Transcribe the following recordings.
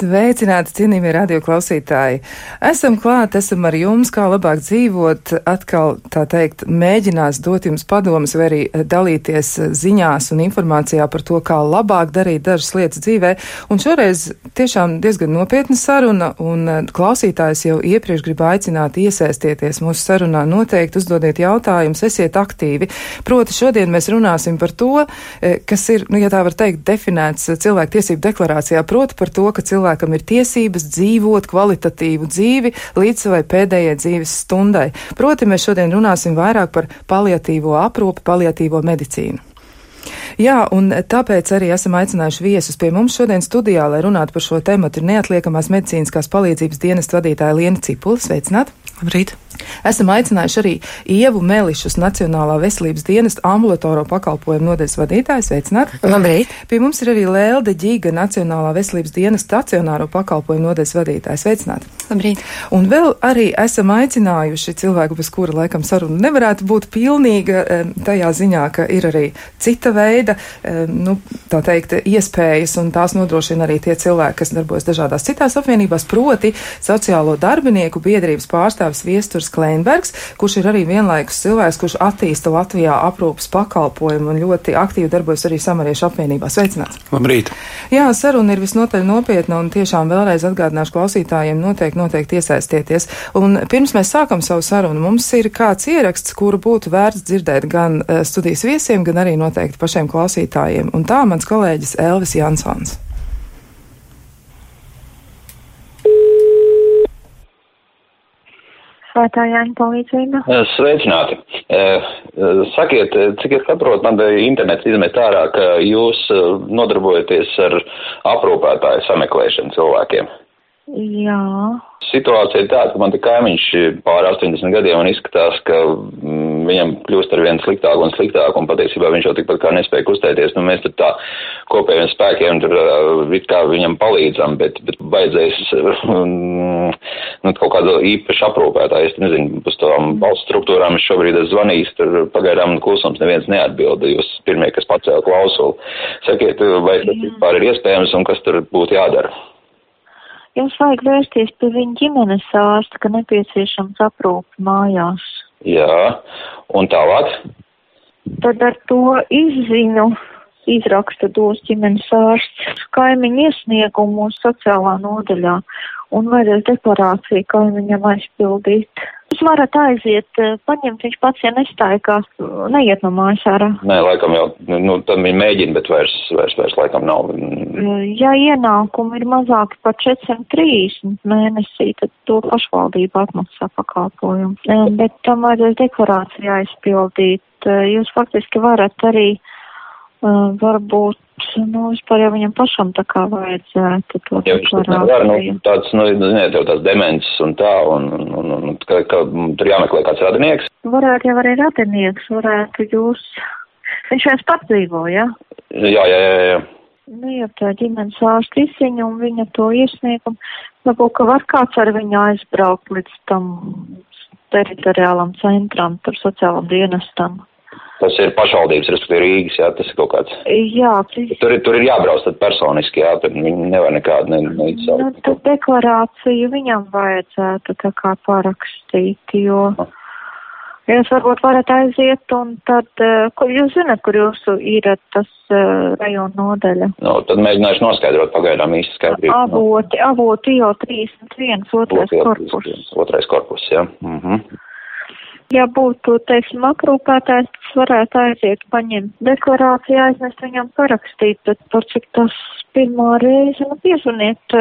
Sveicināti, cienījamie radioklausītāji! Esam klāt, esam ar jums, kā labāk dzīvot, atkal, tā teikt, mēģinās dot jums padomus vai arī dalīties ziņās un informācijā par to, kā labāk darīt dažas lietas dzīvē. Un šoreiz tiešām diezgan nopietna saruna, un klausītājs jau iepriekš grib aicināt iesaistieties mūsu sarunā. Noteikti uzdodiet jautājumus, esiet aktīvi. Proti, šodien mēs runāsim par to, eh, kas ir, nu, ja tā var teikt, definēts cilvēku tiesību deklarācijā, proti par to, ka cilvēkam ir tiesības dzīvot kvalitatīvu dzīvi līdz savai pēdējai dzīves stundai. Proti, mēs šodien runāsim vairāk par paliatīvo aprūpi, paliatīvo medicīnu. Jā, un tāpēc arī esam aicinājuši viesus pie mums šodien studijā, lai runātu par šo tematu. Ir neatliekamās medicīniskās palīdzības dienas vadītāja Liena Cipula. Sveicināt! Labrīt! Esam aicinājuši arī Ievu Melišus Nacionālā veselības dienesta ambulatoro pakalpojumu nodeļas vadītāju. Sveicināt! Labrīt! Pie mums ir arī Lelde Ģīga Nacionālā veselības dienesta stacionāro pakalpojumu nodeļas vadītāju. Sveicināt! Labrīt! Un vēl arī esam aicinājuši cilvēku, bez kura laikam saruna nevarētu būt pilnīga tajā ziņā, ka ir arī cita veida, nu, tā teikt, iespējas, un tās nodrošina arī tie cilvēki, kas darbojas dažādās citās apvienībās, proti sociālo darbinieku biedrības pārstāvis Viesturs Kleinbergs, kurš ir arī vienlaikus cilvēks, kurš attīsta Latvijā aprūpas pakalpojumu un ļoti aktīvi darbojas arī samariešu apvienībā. Sveicināts! Labrīt! Jā, saruna ir visnotaļ nopietna un tiešām vēlreiz atgādināšu klausītājiem noteikti, noteikti iesaistieties. Un pirms mēs sākam savu sarunu, mums ir kāds ieraksts, kuru būtu vērts dzirdēt gan uh, studijas viesiem, gan arī noteikti pašiem klausītājiem. Un tā mans kolēģis Elvis Jansons. Svētā Jāņa palīdzība. Sveicināti. Sakiet, cik es saprotu, man internets izmet ārā, ka jūs nodarbojaties ar aprūpētāju sameklēšanu cilvēkiem. Jā. Situācija ir tāda, ka man te kaimiņš pāri 80 gadiem un izskatās, ka mm, viņam kļūst ar vien sliktāk un sliktāk, un patiesībā viņš jau tikpat kā nespēja kustēties. Nu, mēs tur tā kopējiem spēkiem tur it kā viņam palīdzam, bet, bet vajadzēs mm, nu, kaut kādu īpašu aprūpētāju. Es nezinu, uz tām valsts struktūrām es šobrīd esmu zvanījis, tur pagaidām klusums neviens neatbilda. Jūs pirmie, kas pacēla klausuli. Sakiet, vai tas vispār ir iespējams un kas tur būtu jādara? Jums vajag vērsties pie viņa ģimenes ārsta, ka nepieciešams aprūpi mājās. Jā, un tālāk? Tad ar to izziņu izraksta dos ģimenes ārsts kaimiņu iesniegumu sociālā nodaļā un vajadzēs deklarāciju kaimiņam aizpildīt. Jūs varat aiziet, paņemt, viņš pats, ja nestaigās, neiet no mājas ārā. Nē, laikam jau, nu, tad viņi mēģina, bet vairs, vairs, vairs laikam nav. Ja ienākumi ir mazāki par 430 mēnesī, tad to pašvaldība atmaksā pakalpojumu. Bet tam vajadzēs deklarāciju aizpildīt. Jūs faktiski varat arī uh, varbūt, nu, vispār jau viņam pašam tā kā vajadzētu to ja nevar, nu, tāds, nu, ziniet, jau tās demences un tā, un, un, un, ka, ka tur jāmeklē kāds radinieks. Varētu jau arī radinieks, varētu jūs, viņš viens pats dzīvo, ja? Jā, jā, jā, jā. Nu, ja tā ģimenes ārsta izziņa un viņa to iesniegumu, varbūt, ka var kāds ar viņu aizbraukt līdz tam teritoriālam centram, tur sociālam dienestam. Tas ir pašvaldības, respektīvi Rīgas, jā, tas ir kaut kāds. Jā, tas... Tur, tur ir jābrauc tad personiski, jā, tad viņi nevar nekādu ne, neizsaukt. Nu, tad deklarāciju viņam vajadzētu tā kā parakstīt, jo jūs varbūt varat aiziet un tad, kur jūs zinat, kur jūsu ir tas uh, rajona nodaļa? Nu, tad mēģināšu noskaidrot pagaidām īsti skaidrību. Avoti, avoti jau 31, otrais korpus. Otrais korpus, jā. Mhm. Ja būtu, teiksim, aprūpētājs, tas varētu aiziet, paņemt deklarāciju, aiznest viņam parakstīt, bet par cik tas pirmā reize, nu, piezvaniet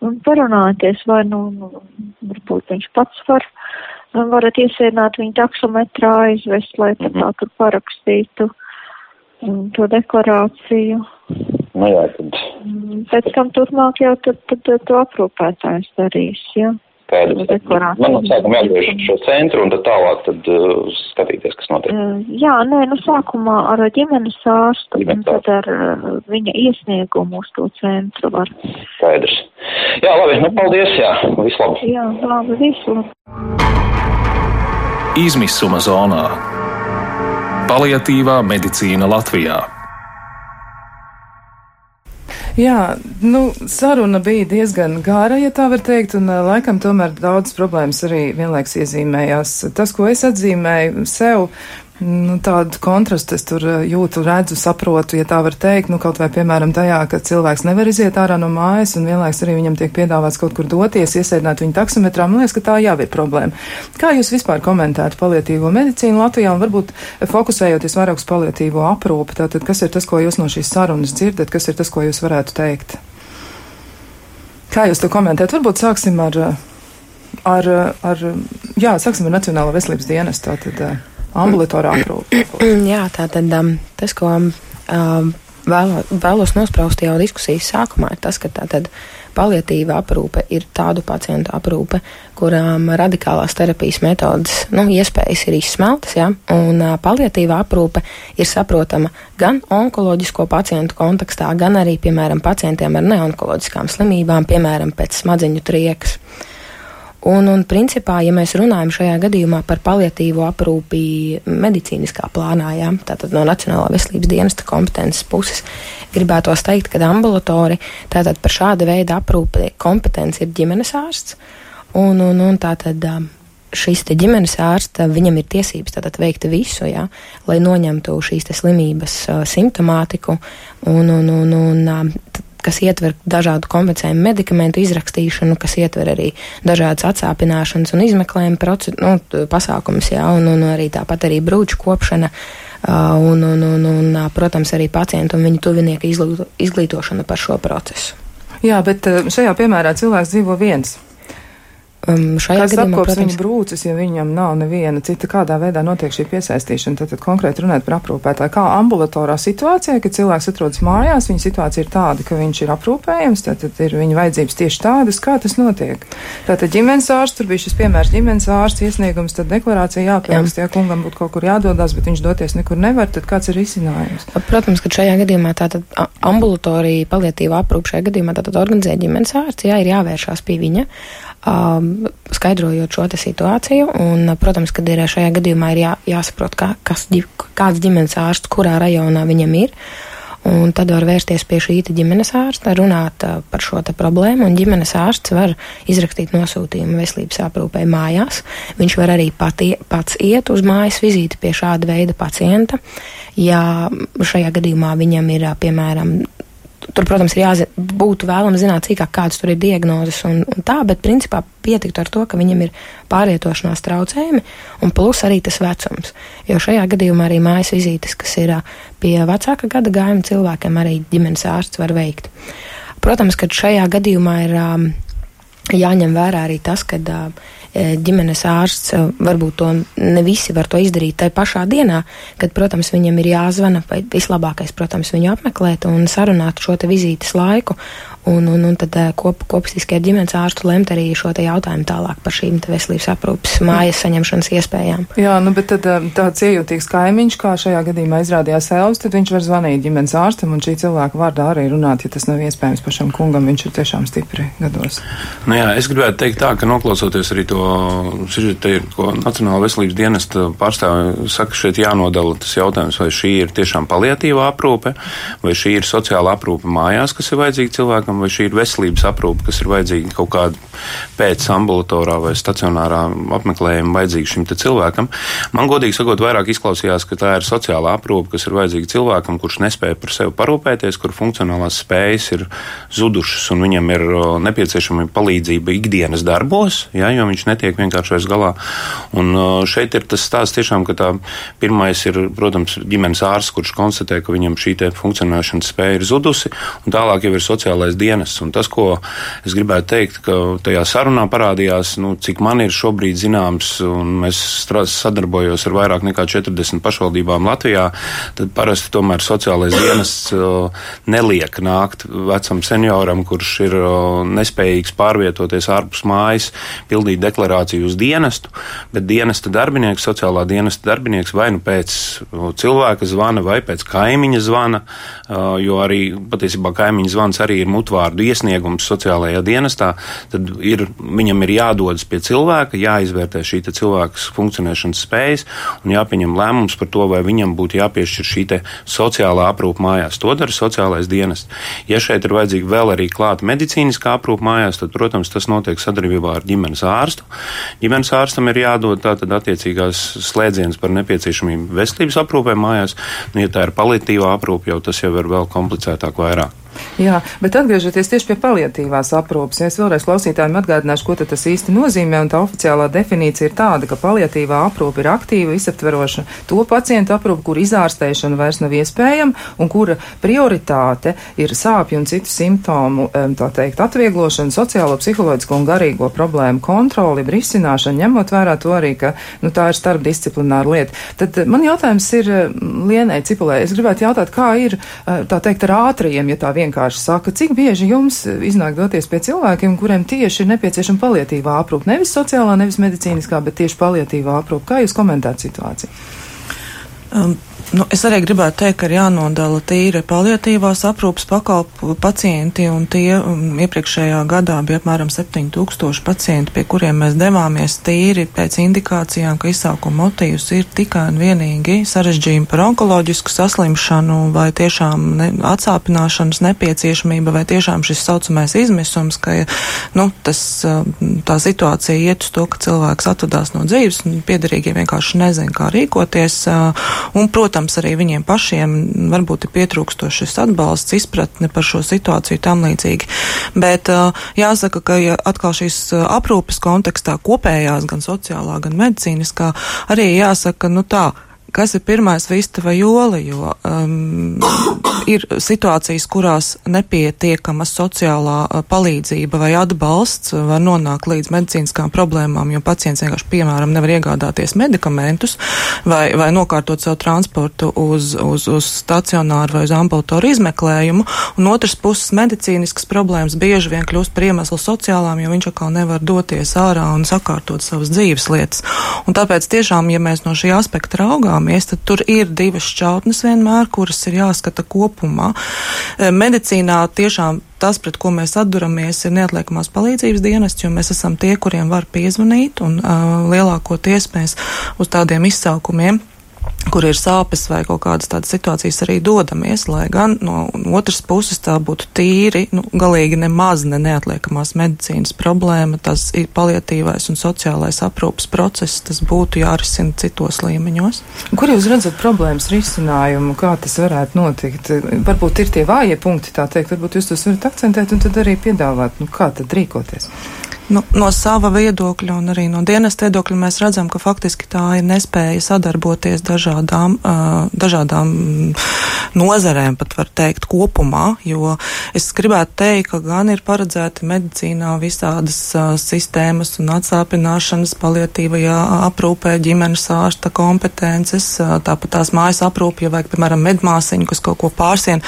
un parunāties, vai, nu, nu, varbūt viņš pats var, varat iesēdināt viņu taksometrā aizvest, lai tad tā tur parakstītu to deklarāciju. Nu jā, tad. Pēc tam turpmāk jau tad, tad, tad to aprūpētājs darīs, jā. Ja? Skaidrs. Man no sākuma jāgriež šo centru un tad tālāk tad uh, skatīties, kas notiek. Uh, jā, nē, nu sākumā ar ģimenes ārstu ģimenes un tad ar uh, viņa iesniegumu uz to centru var. Skaidrs. Jā, labi, nu paldies, jā, visu labi. Jā, labi, visu labi. Izmisuma zonā. Paliatīvā medicīna Latvijā. Jā, nu, saruna bija diezgan gāra, ja tā var teikt, un laikam tomēr daudz problēmas arī vienlaiks iezīmējās. Tas, ko es atzīmēju sev, Nu, tādu kontrastu es tur eh, jūtu, redzu, saprotu, ja tā var teikt. Nu, kaut vai, piemēram, tajā, ka cilvēks nevar iziet ārā no mājas un vienlaiks arī viņam tiek piedāvāts kaut kur doties, iesēdināt viņu taksometrā. Man liekas, ka tā jau ir problēma. Kā jūs vispār komentētu palietīvo medicīnu Latvijā un varbūt fokusējoties vairāk uz palietīvo aprūpi? Tātad, kas ir tas, ko jūs no šīs sarunas dzirdat, kas ir tas, ko jūs varētu teikt? Kā jūs to komentējat? Varbūt sāksim ar, ar, ar jā, sāksim ar Nacionālo veselības dienestu. Tātad, ambulatorā aprūpe. Jā, tā tad um, tas, ko um, vēlo, vēlos nospraust jau diskusijas sākumā, ir tas, ka tā tad paliatīva aprūpe ir tādu pacientu aprūpe, kurām radikālās terapijas metodas, nu, iespējas ir izsmeltas, ja, un uh, paliatīva aprūpe ir saprotama gan onkoloģisko pacientu kontekstā, gan arī, piemēram, pacientiem ar neonkoloģiskām slimībām, piemēram, pēc smadzeņu triekas. Uh, Un, un principā, ja mēs runājam šajā gadījumā par paliatīvo aprūpi medicīniskā plānā, jā, tātad no Nacionālā veselības dienesta kompetences puses, gribētos teikt, ka ambulatori tātad par šāda veida aprūpi kompetence ir ģimenes ārsts. Un, un, un tātad um, šis ģimenes ārsts, viņam ir tiesības tātad veikt visu, jā, lai noņemtu šīs slimības uh, simptomātiku un, un, un, un um, kas ietver dažādu kompensējumu medikamentu izrakstīšanu, kas ietver arī dažādas atsāpināšanas un izmeklējuma nu, pasākumus, jā, un, un arī tāpat arī brūču kopšana. Un, un, un, un, protams, arī pacientu un viņu tuvinieku izglītošana par šo procesu. Jā, bet šajā piemērā cilvēks dzīvo viens. Um, šajā Kas gadījumā, protams, viņa brūces, ja viņam nav neviena cita, kādā veidā notiek šī piesaistīšana, tad, tad konkrēti runāt par aprūpētāju. Kā ambulatorā situācijā, kad cilvēks atrodas mājās, viņa situācija ir tāda, ka viņš ir aprūpējams, tad, tad ir viņa vajadzības tieši tādas, kā tas notiek. Tātad ģimenes ārsts, tur bija šis piemērs ģimenes ārsts iesniegums, tad deklarācija jāpierakst, Jā. ja kungam būtu kaut kur jādodas, bet viņš doties nekur nevar, tad kāds ir risinājums? Protams, ka šajā gadījumā tātad ambulatorija palietīva aprūp šajā gadījumā tātad organizē ģimenes ārsts, jā, ir jāvēršās pie viņa um, skaidrojot šo situāciju. Un, protams, kad ir šajā gadījumā ir jā, jāsaprot, kā, kas, kāds ģimenes ārsts kurā rajonā viņam ir. Un tad var vērsties pie šī ģimenes ārsta, runāt uh, par šo problēmu. Ģimenes ārsts var izrakstīt nosūtījumu veselības aprūpē mājās. Viņš var arī pati, pats iet uz mājas vizīti pie šāda veida pacienta. Ja šajā gadījumā viņam ir, piemēram, Tur, protams, ir jāzina, būtu vēlams zināt cīkāk, kādas tur ir diagnozes un, un tā, bet principā pietiktu ar to, ka viņam ir pārvietošanās traucējumi un plus arī tas vecums. Jo šajā gadījumā arī mājas vizītes, kas ir pie vecāka gada gājuma cilvēkiem, arī ģimenes ārsts var veikt. Protams, ka šajā gadījumā ir um, jāņem vērā arī tas, ka uh, ģimenes ārsts varbūt to ne visi var to izdarīt tajā pašā dienā, kad, protams, viņam ir jāzvana, vai vislabākais, protams, viņu apmeklēt un sarunāt šo te vizītes laiku Un, un, un tad eh, kop, kopistiski ar ģimenes ārstu lemt arī šo jautājumu tālāk par šīm veselības aprūpes mājas saņemšanas iespējām. Jā, nu, bet tad tāds iejūtīgs kaimiņš, kā šajā gadījumā izrādījās Elvis, tad viņš var zvanīt ģimenes ārstam un šī cilvēka vārdā arī runāt, ja tas nav iespējams pašam kungam, viņš ir tiešām stipri gados. Nu jā, es gribētu teikt tā, ka noklausoties arī to sižetu, ko Nacionāla veselības dienesta pārstāvi saka, šeit jānodala tas jautājums, vai šī ir tiešām paliatīvā aprūpe, vai šī ir sociāla aprūpe mājās, kas ir vajadzīga cilvēkam vai šī ir veselības aprūpe, kas ir vajadzīga kaut kāda pēc ambulatorā vai stacionārā apmeklējuma vajadzīga šim cilvēkam. Man godīgi sakot, vairāk izklausījās, ka tā ir sociālā aprūpe, kas ir vajadzīga cilvēkam, kurš nespēja par sevi parūpēties, kur funkcionālās spējas ir zudušas un viņam ir nepieciešama palīdzība ikdienas darbos, ja, jo viņš netiek vienkārši vairs galā. Un šeit ir tas stāsts tiešām, ka tā pirmais ir, protams, ģimenes ārsts, kurš konstatē, ka viņam šī funkcionēšanas spēja ir zudusi, un tālāk jau ir sociālais dienas. Un tas, ko es gribētu teikt, ka tajā sarunā parādījās, nu, cik man ir šobrīd zināms, un es sadarbojos ar vairāk nekā 40 pašvaldībām Latvijā, tad parasti tomēr sociālais dienas neliek nākt vecam senioram, kurš ir nespējīgs pārvietoties ārpus mājas, pildīt deklarāciju deklarāciju uz dienestu, bet dienesta darbinieks, sociālā dienesta darbinieks vai nu pēc cilvēka zvana vai pēc kaimiņa zvana, jo arī patiesībā kaimiņa zvans arī ir mutvārdu iesniegums sociālajā dienestā, tad ir, viņam ir jādodas pie cilvēka, jāizvērtē šī cilvēka funkcionēšanas spējas un jāpieņem lēmums par to, vai viņam būtu jāpiešķir šī sociālā aprūpa mājās. To dara sociālais dienests. Ja šeit ir vajadzīga vēl arī klāta medicīniskā aprūpa mājās, tad, protams, tas notiek sadarbībā ar ģimenes ārstu. Ģimenes ārstam ir jādod tātad attiecīgās slēdziens par nepieciešamību veselības aprūpē mājās. Nu, ja tā ir paliatīvā aprūpe, jau tas jau ir vēl komplicētāk vairāk. Jā, bet atgriežoties tieši pie paliatīvās aprūpes, ja es vēlreiz klausītājiem atgādināšu, ko tas īsti nozīmē, un tā oficiālā definīcija ir tāda, ka paliatīvā aprūpe ir aktīva, visaptveroša to pacientu aprūpe, kur izārstēšana vairs nav iespējama, un kura prioritāte ir sāpju un citu simptomu, tā teikt, atvieglošana, sociālo, psiholoģisko un garīgo problēmu kontroli, risināšana, ņemot vērā to arī, ka nu, tā ir starpdisciplināra lieta. Tad man jautājums ir Lienai Cipulē. Es gribētu jautāt, kā ir, tā teikt, ar ātrajiem, ja tā vien vienkārši saka, cik bieži jums iznāk doties pie cilvēkiem, kuriem tieši ir nepieciešama palietīvā aprūpe, nevis sociālā, nevis medicīniskā, bet tieši palietīvā aprūpe. Kā jūs komentējat situāciju? Um, Nu, es arī gribētu teikt, ka ir jānodala tīri paliatīvās aprūpas pakalpu pacienti, un tie um, iepriekšējā gadā bija apmēram 7000 pacienti, pie kuriem mēs devāmies tīri pēc indikācijām, ka izsākuma motīvs ir tikai un vienīgi sarežģījumi par onkoloģisku saslimšanu vai tiešām ne, atsāpināšanas nepieciešamība vai tiešām šis saucamais izmisums, ka nu, tas, um, tā situācija iet uz to, ka cilvēks atvadās no dzīves un piederīgie vienkārši nezin, kā rīkoties. Uh, un, protams, protams, arī viņiem pašiem varbūt ir pietrūkstošs atbalsts, izpratne par šo situāciju tam līdzīgi. Bet jāsaka, ka ja atkal šīs aprūpes kontekstā kopējās, gan sociālā, gan medicīniskā, arī jāsaka, nu tā, kas ir pirmais vista vai jola, jo um, ir situācijas, kurās nepietiekama sociālā uh, palīdzība vai atbalsts var nonākt līdz medicīniskām problēmām, jo pacients vienkārši, piemēram, nevar iegādāties medikamentus vai, vai nokārtot savu transportu uz, uz, uz stacionāru vai uz ambulatoru izmeklējumu, un otrs puses medicīniskas problēmas bieži vien kļūst par iemeslu sociālām, jo viņš atkal nevar doties ārā un sakārtot savas dzīves lietas. Un tāpēc tiešām, ja mēs no šī aspekta raugām, skatāmies, tad tur ir divas šķautnes vienmēr, kuras ir jāskata kopumā. Eh, medicīnā tiešām tas, pret ko mēs atduramies, ir neatliekamās palīdzības dienests, jo mēs esam tie, kuriem var piezvanīt un uh, lielākoties mēs uz tādiem izsaukumiem kur ir sāpes vai kaut kādas tādas situācijas arī dodamies, lai gan no otras puses tā būtu tīri, nu, galīgi nemaz ne neatliekamās medicīnas problēma, tas ir paliatīvais un sociālais aprūpas process, tas būtu jārisina citos līmeņos. Kur jūs redzat problēmas risinājumu, kā tas varētu notikt? Varbūt ir tie vājie punkti, tā teikt, varbūt jūs tos varat akcentēt un tad arī piedāvāt, nu, kā tad rīkoties? Nu, no sava viedokļa un arī no dienas viedokļa mēs redzam, ka faktiski tā ir nespēja sadarboties dažādām, uh, dažādām nozarēm, pat var teikt, kopumā, jo es gribētu teikt, ka gan ir paredzēti medicīnā visādas uh, sistēmas un atsāpināšanas palietīvajā aprūpē, ģimenes ārsta kompetences, uh, tāpat tās mājas aprūpē, ja vajag, piemēram, medmāsiņu, kas kaut ko pārsien,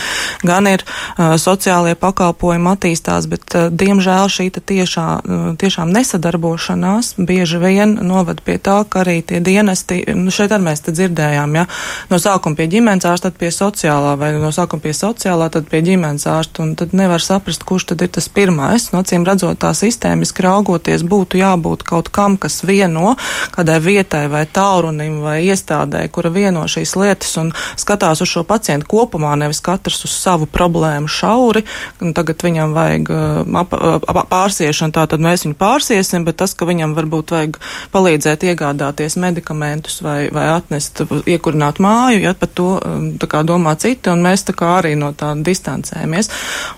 gan ir uh, sociālie pakalpojumi attīstās, bet, uh, diemžēl, šī tiešā uh, tiešām nesadarbošanās bieži vien novad pie tā, ka arī tie dienesti, nu šeit arī mēs te dzirdējām, ja, no sākuma pie ģimenes ārsta, tad pie sociālā, vai no sākuma pie sociālā, tad pie ģimenes ārsta, un tad nevar saprast, kurš tad ir tas pirmais. No acīm redzot, tā sistēmiski raugoties, būtu jābūt kaut kam, kas vieno kādai vietai vai taurunim vai iestādē, kura vieno šīs lietas un skatās uz šo pacientu kopumā, nevis katrs uz savu problēmu šauri, tagad viņam vajag uh, pārsiešanu, tā tad mēs mēs viņu pārsiesim, bet tas, ka viņam varbūt vajag palīdzēt iegādāties medikamentus vai, vai atnest, iekurināt māju, ja par to um, kā domā citi, un mēs arī no tā distancējamies.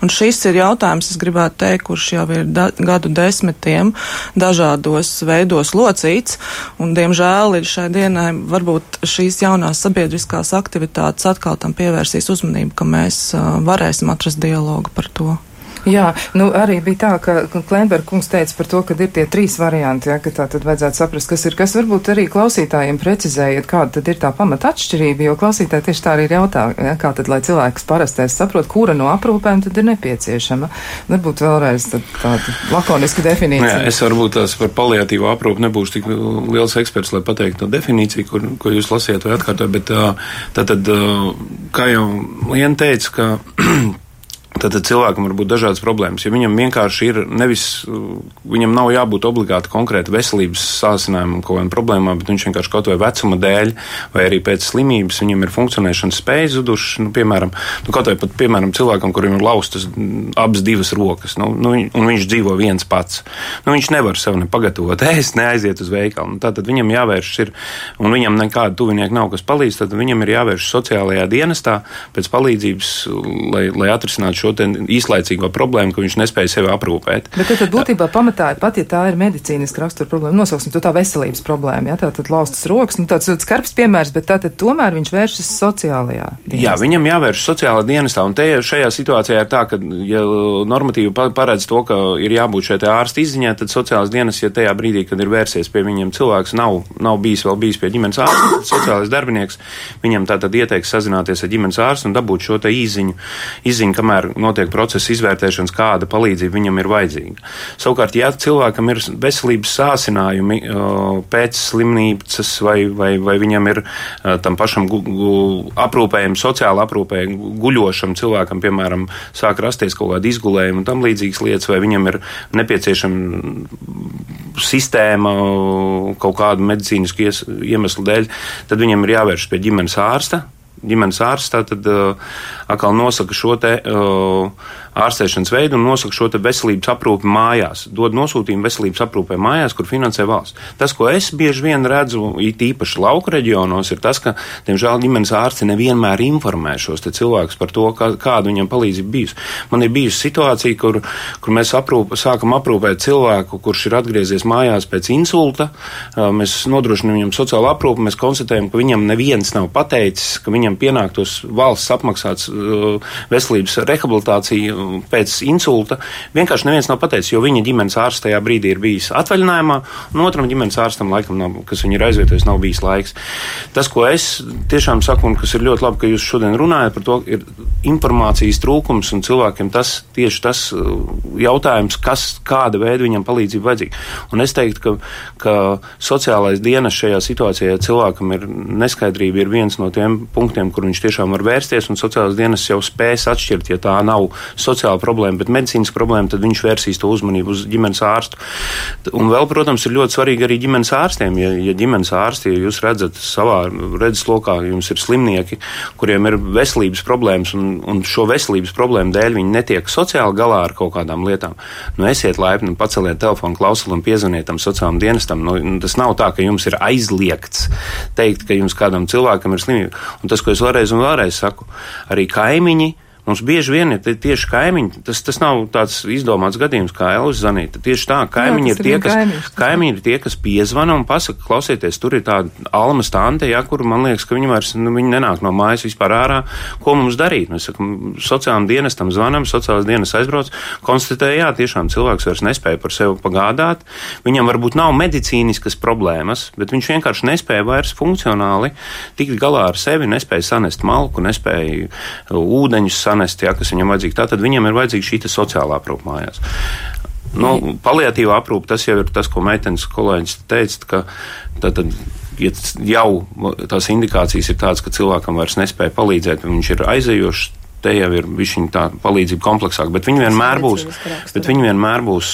Un šis ir jautājums, es gribētu teikt, kurš jau ir da, gadu desmitiem dažādos veidos locīts, un diemžēl ir šai dienai varbūt šīs jaunās sabiedriskās aktivitātes atkal tam pievērsīs uzmanību, ka mēs uh, varēsim atrast dialogu par to. Jā, nu arī bija tā, ka Klemberga kungs teica par to, ka ir tie trīs varianti, ja, ka tā tad vajadzētu saprast, kas ir, kas varbūt arī klausītājiem precizējiet, kāda tad ir tā pamata atšķirība, jo klausītāji tieši tā arī ir jautā, ja, kā tad, lai cilvēks parastais saprot, kura no aprūpēm tad ir nepieciešama. Varbūt vēlreiz tāda lakoniska definīcija. Jā, es varbūt tās par paliatīvo aprūpu nebūšu tik liels eksperts, lai pateiktu to definīciju, kur, ko jūs lasiet vai atkārtojat, bet tā tad, kā jau Liena teica, ka Tad cilvēkam var būt dažādas problēmas. Ja viņam vienkārši ir nevis, viņam nav jābūt obligāti konkrēti veselības sācinājumam, kaut kādām problēmām, bet viņš vienkārši kaut vai vecuma dēļ, vai arī pēc slimības, viņam ir funkcionēšanas spējas zudušas. Nu, piemēram, nu, kaut vai pat, piemēram, cilvēkam, kuriem ir laustas abas divas rokas, nu, nu, un viņš dzīvo viens pats. Nu, viņš nevar sev ne pagatavot ēst, ne aiziet uz veikalu. Nu, tātad viņam jāvēršas ir, un viņam nekāda tuvinieka nav, kas palīdz, tad viņam ir jāvēršas sociālajā dienestā pēc palīdzības, lai, lai atrisinātu šo īslaicīgo problēmu, ka viņš nespēja sevi aprūpēt. Bet tad, tad būtībā pamatā, pat ja tā ir medicīniska rakstura problēma, nosauksim to tā veselības problēma, ja tā tad laustas rokas, nu tāds skarbs piemērs, bet tā tad tomēr viņš vēršas sociālajā dienestā. Jā, viņam jāvēršas sociālajā dienestā, un te šajā situācijā ir tā, ka, ja normatīvi paredz to, ka ir jābūt šeit ārsta izziņā, tad sociālās dienas, ja tajā brīdī, kad ir vērsies pie viņiem cilvēks, nav, nav bijis vēl bijis pie ģimenes ārsta, tad sociālais darbinieks viņam tātad ieteiks sazināties ar ģimenes ārstu un dabūt šo te īziņu, izziņu, kamēr notiek procesa izvērtēšanas, kāda palīdzība viņam ir vajadzīga. Savukārt, ja cilvēkam ir veselības sācinājumi pēc slimnīcas vai, vai, vai viņam ir tam pašam aprūpējam, sociāli aprūpējam, guļošam cilvēkam, piemēram, sāk rasties kaut kāda izgulējuma un tam līdzīgas lietas, vai viņam ir nepieciešama sistēma kaut kādu medicīnisku iemeslu dēļ, tad viņam ir jāvērš pie ģimenes ārsta ģimenes ārsts tad uh, atkal nosaka šo te uh, ārstēšanas veidu un nosaka šo veselības aprūpi mājās, dod nosūtījumu veselības aprūpē mājās, kur finansē valsts. Tas, ko es bieži vien redzu, it īpaši lauku reģionos, ir tas, ka, diemžēl, ģimenes ārsti nevienmēr informē šos cilvēkus par to, kā, kāda viņam palīdzība bijusi. Man ir bijusi situācija, kur, kur mēs aprūp, sākam aprūpēt cilvēku, kurš ir atgriezies mājās pēc insulta. Mēs nodrošinām viņam sociālo aprūpu, mēs konstatējam, ka viņam neviens nav pateicis, ka viņam pienāktos valsts apmaksāts veselības rehabilitācija pēc insulta vienkārši neviens nav pateicis, jo viņa ģimenes ārsts tajā brīdī ir bijis atvaļinājumā, un otram ģimenes ārstam, laikam, nav, kas viņu ir aizvietojis, nav bijis laiks. Tas, ko es tiešām saku, un kas ir ļoti labi, ka jūs šodien runājat par to, ir informācijas trūkums, un cilvēkiem tas tieši tas uh, jautājums, kas, kāda veida viņam palīdzība vajadzīga. Un es teiktu, ka, ka sociālais dienas šajā situācijā, cilvēkam ir neskaidrība, ir viens no tiem punktiem, kur viņš tiešām var vērsties, un sociālais dienas jau spēs atšķirt, ja tā nav sociāla problēma, bet medicīnas problēma, tad viņš vērsīs to uzmanību uz ģimenes ārstu. Un vēl, protams, ir ļoti svarīgi arī ģimenes ārstiem. Ja, ja ģimenes ārsti, ja jūs redzat savā redzeslokā, jums ir slimnieki, kuriem ir veselības problēmas, un, un šo veselības problēmu dēļ viņi netiek sociāli galā ar kaut kādām lietām, nu esiet laipni, paceliet telefonu klausuli un piezvaniet tam sociālam dienestam. Nu, tas nav tā, ka jums ir aizliegts teikt, ka jums kādam cilvēkam ir slimība. Un tas, ko es vēlreiz un vēlreiz saku, arī kaimiņi Mums bieži vien ir tieši kaimiņi, tas, tas nav tāds izdomāts gadījums kā Elvis Zanīta. Tieši tā, kaimiņi, Jā, ir, tie, kas, kaimiņš, kaimiņi ir tie, kas piezvana un pasaka, klausieties, tur ir tāda alma stante, ja, kur man liekas, ka viņi vairs, nu, viņi nenāk no mājas vispār ārā, ko mums darīt. Mēs sakam, sociālām dienestam zvanam, sociālās dienas aizbrauc, konstatē, jā, tiešām cilvēks vairs nespēja par sevi pagādāt, viņam varbūt nav medicīniskas problēmas, bet viņš vienkārši nespēja vairs funkcionāli tikt galā ar sevi, nespēja sanest malku, nespēja ūdeņus sanest sanest, ja, kas viņam vajadzīga. Tātad viņam ir vajadzīga šī sociālā aprūpa mājās. Nu, paliatīva aprūpe, tas jau ir tas, ko meitenes kolēģis teica, ka tātad, ja jau tās indikācijas ir tādas, ka cilvēkam vairs nespēja palīdzēt, viņš ir aizējošs, te jau ir tā palīdzība kompleksāka. Bet viņi vienmēr būs, bet viņi vienmēr būs,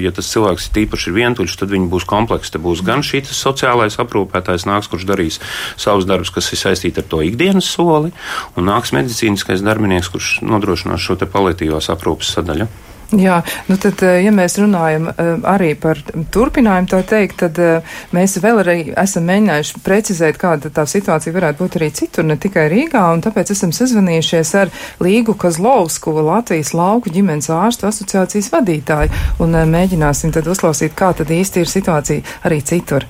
ja tas cilvēks ir tīpaši ir vientuļš, tad viņi būs kompleksi. Te būs gan šī sociālais aprūpētājs nāks, kurš darīs savus darbus, kas ir saistīti ar to ikdienas soli, un nāks medicīniskais darbinieks, kurš nodrošinās šo te paliatīvās aprūpes sadaļu. Jā, nu tad, eh, ja mēs runājam eh, arī par turpinājumu tā teikt, tad eh, mēs vēl arī esam mēģinājuši precizēt, kāda tā situācija varētu būt arī citur, ne tikai Rīgā, un tāpēc esam sazvanījušies ar Līgu Kazlovsku, Latvijas lauku ģimenes ārstu asociācijas vadītāju, un mēģināsim tad uzklausīt, kā tad īsti ir situācija arī citur.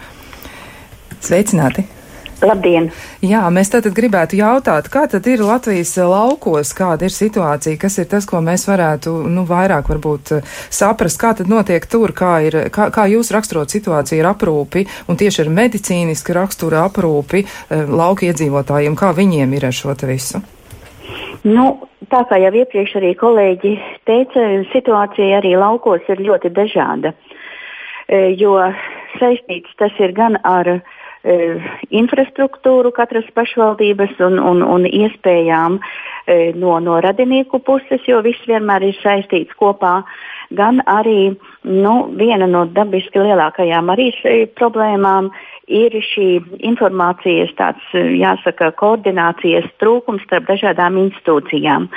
Sveicināti! Labdien! Jā, mēs tātad gribētu jautāt, kā tad ir Latvijas laukos, kāda ir situācija, kas ir tas, ko mēs varētu, nu, vairāk varbūt saprast, kā tad notiek tur, kā ir, kā, kā jūs raksturot situāciju? Ar aprūpi un tieši ar medicīniski rakstura aprūpi lauka iedzīvotājiem, kā viņiem ir ar šo te visu? Nu, tā kā jau iepriekš arī kolēģi teica, situācija arī laukos ir ļoti dažāda, jo saistīts tas ir gan ar uh, infrastruktūru katras pašvaldības un, un, un iespējām e, no, no radinieku puses, jo viss vienmēr ir saistīts kopā, gan arī nu, viena no dabiski lielākajām arī problēmām ir šī informācijas, tāds, jāsaka, koordinācijas trūkums starp dažādām institūcijām.